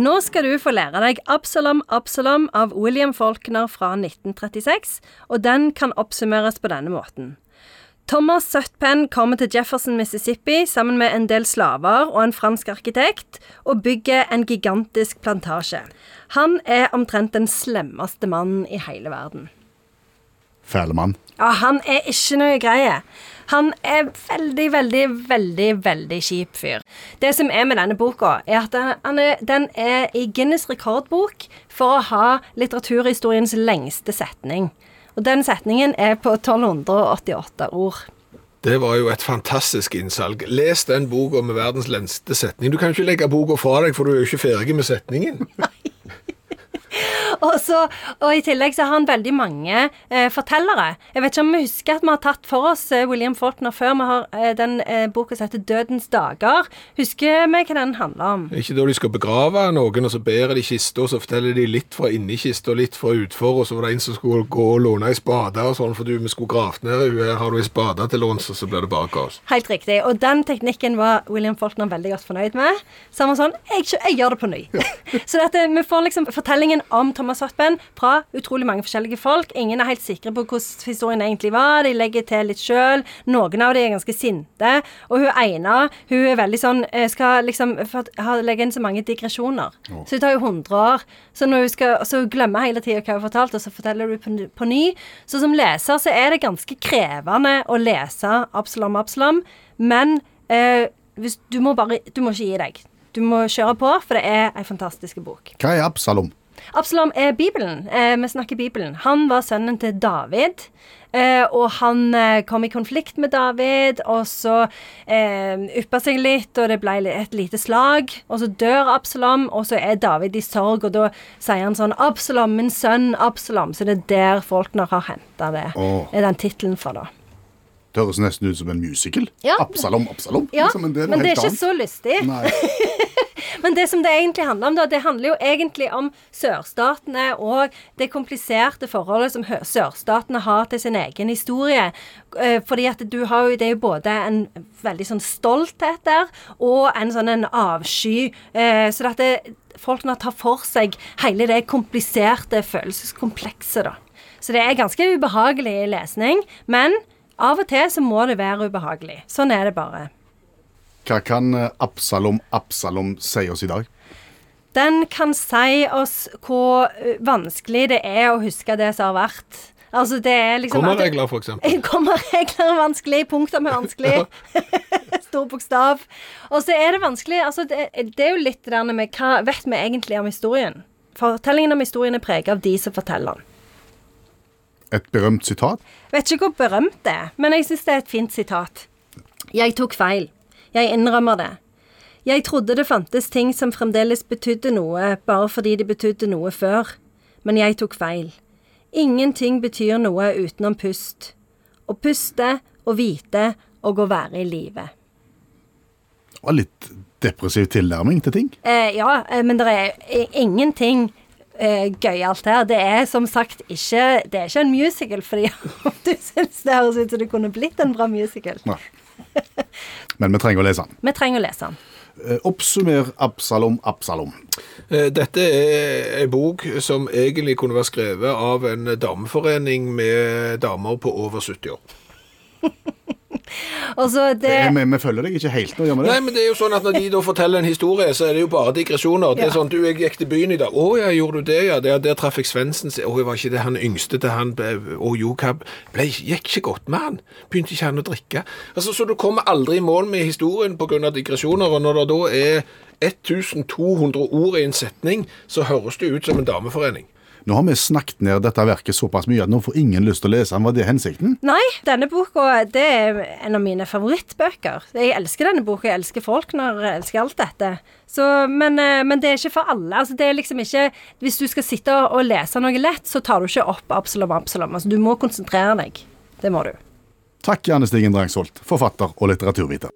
Nå skal du få lære deg Absalom Absalom av William Faulkner fra 1936, og den kan oppsummeres på denne måten. Thomas Sutpen kommer til Jefferson, Mississippi sammen med en del slaver og en fransk arkitekt, og bygger en gigantisk plantasje. Han er omtrent den slemmeste mannen i hele verden. Fæle mann. Ja, han er ikke noe greie. Han er veldig, veldig, veldig veldig kjip fyr. Det som er med denne boka, er at den er, den er i Guinness rekordbok for å ha litteraturhistoriens lengste setning. Og den setningen er på 1288 ord. Det var jo et fantastisk innsalg. Les den boka med verdens lengste setning. Du kan ikke legge boka fra deg, for du er jo ikke ferdig med setningen. Og, så, og i tillegg så har han veldig mange eh, fortellere. Jeg vet ikke om vi husker at vi har tatt for oss eh, William Faulkner før. Vi har eh, den eh, boka som heter 'Dødens dager'. Husker vi hva den handler om? Ikke da de skal begrave noen, og så bærer de kista, og så forteller de litt fra inni kista og litt fra utfor, og så var det en som skulle gå og låne ei spade og sånn, for du, vi skulle gravd ned her har du ei spade til låns, og så blir det bare kaos. Helt riktig. Og den teknikken var William Faulkner veldig godt fornøyd med. Så han var sånn Jeg, jeg gjør det på ny. så dette, vi får liksom fortellingen om Thomas Sutpen fra utrolig mange forskjellige folk. Ingen er helt sikre på hvordan historien egentlig var. De legger til litt sjøl. Noen av dem er ganske sinte. Og hun ene hun er veldig sånn eh, Skal liksom legge inn så mange digresjoner. Oh. Så det tar jo 100 år. Så når hun skal så hun glemmer hele tida hva hun har fortalt, og så forteller du på, på, ny. Så som leser så er det ganske krevende å lese Absalom Absalom, men eh, hvis, du må bare Du må ikke gi deg. Du må kjøre på, for det er ei fantastisk bok. Hva er Absalom? Absalom er Bibelen. Eh, vi snakker Bibelen. Han var sønnen til David. Eh, og han eh, kom i konflikt med David, og så eh, yppa seg litt, og det ble et lite slag. Og så dør Absalom, og så er David i sorg, og da sier han sånn 'Absalom, min sønn Absalom'. Så det er der Faulkner har henta det. Oh. er den tittelen fra, da. Det høres nesten ut som en musical. Ja. Absalom, Absalom. Ja, liksom, men det er, men det er ikke annet. så lystig. men det som det egentlig handler om, da, det handler jo egentlig om sørstatene og det kompliserte forholdet som sørstatene har til sin egen historie. Eh, fordi at du har jo Det er jo både en veldig sånn stolthet der, og en sånn en avsky. Eh, så at folk må tar for seg hele det kompliserte følelseskomplekset, da. Så det er ganske ubehagelig lesning. Men av og til så må det være ubehagelig. Sånn er det bare. Hva kan eh, Absalom Absalom si oss i dag? Den kan si oss hvor eh, vanskelig det er å huske det som har vært. Altså det er liksom Kommaregler, for eksempel. Kommaregler er vanskelig. Punktum er vanskelig. Stor bokstav. Og så er det vanskelig altså det, det, er jo litt det der med hva vet vi egentlig om historien? Fortellingen om historien er preget av de som forteller den. Et berømt sitat? Vet ikke hvor berømt det er, men jeg syns det er et fint sitat. Jeg tok feil. Jeg innrømmer det. Jeg trodde det fantes ting som fremdeles betydde noe bare fordi de betydde noe før, men jeg tok feil. Ingenting betyr noe utenom pust. Å puste og vite og å være i live. Det var litt depressiv tilnærming til ting? Eh, ja, eh, men det er ingenting eh, gøyalt her. Det er som sagt ikke Det er ikke en musical, fordi du syns det høres ut som det kunne blitt en bra musical. Nei. Men vi trenger å lese den. Vi trenger å lese den. Eh, oppsummer Absalom Absalom. Eh, dette er en bok som egentlig kunne vært skrevet av en dameforening med damer på over 70 år. Altså, det... vi, vi, følger deg ikke helt nå, gjør vi det? Nei, men det er jo sånn at når de da forteller en historie, så er det jo bare digresjoner. Det er sånn, du, jeg gikk til byen i dag. Å ja, gjorde du det, ja? Der, der traff jeg Svendsen. Å, var ikke det han yngste til han Å jo, hva ble, Gikk ikke godt med han. Begynte ikke han å drikke. Altså, Så du kommer aldri i mål med historien pga. digresjoner. Og når det da er 1200 ord i en setning, så høres det ut som en dameforening. Nå har vi snakket ned dette verket såpass mye at nå får ingen lyst til å lese den. Var det hensikten? Nei, denne boka det er en av mine favorittbøker. Jeg elsker denne boka, jeg elsker folk når jeg elsker alt dette. Så, men, eh, men, det er ikke for alle. Altså, det er liksom ikke Hvis du skal sitte og lese noe lett, så tar du ikke opp Absalom Absalom. Altså, du må konsentrere deg. Det må du. Takk, Janne Stigen Drangsholt, forfatter og litteraturviter.